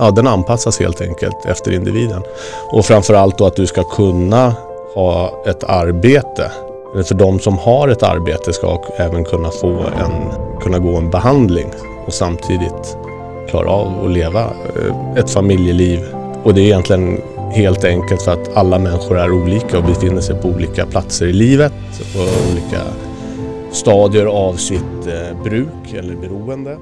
Ja, den anpassas helt enkelt efter individen. Och framförallt då att du ska kunna ha ett arbete. För de som har ett arbete ska även kunna få en, kunna gå en behandling och samtidigt klara av att leva eh, ett familjeliv. Och det är egentligen helt enkelt för att alla människor är olika och befinner sig på olika platser i livet och olika stadier av sitt eh, bruk eller beroende.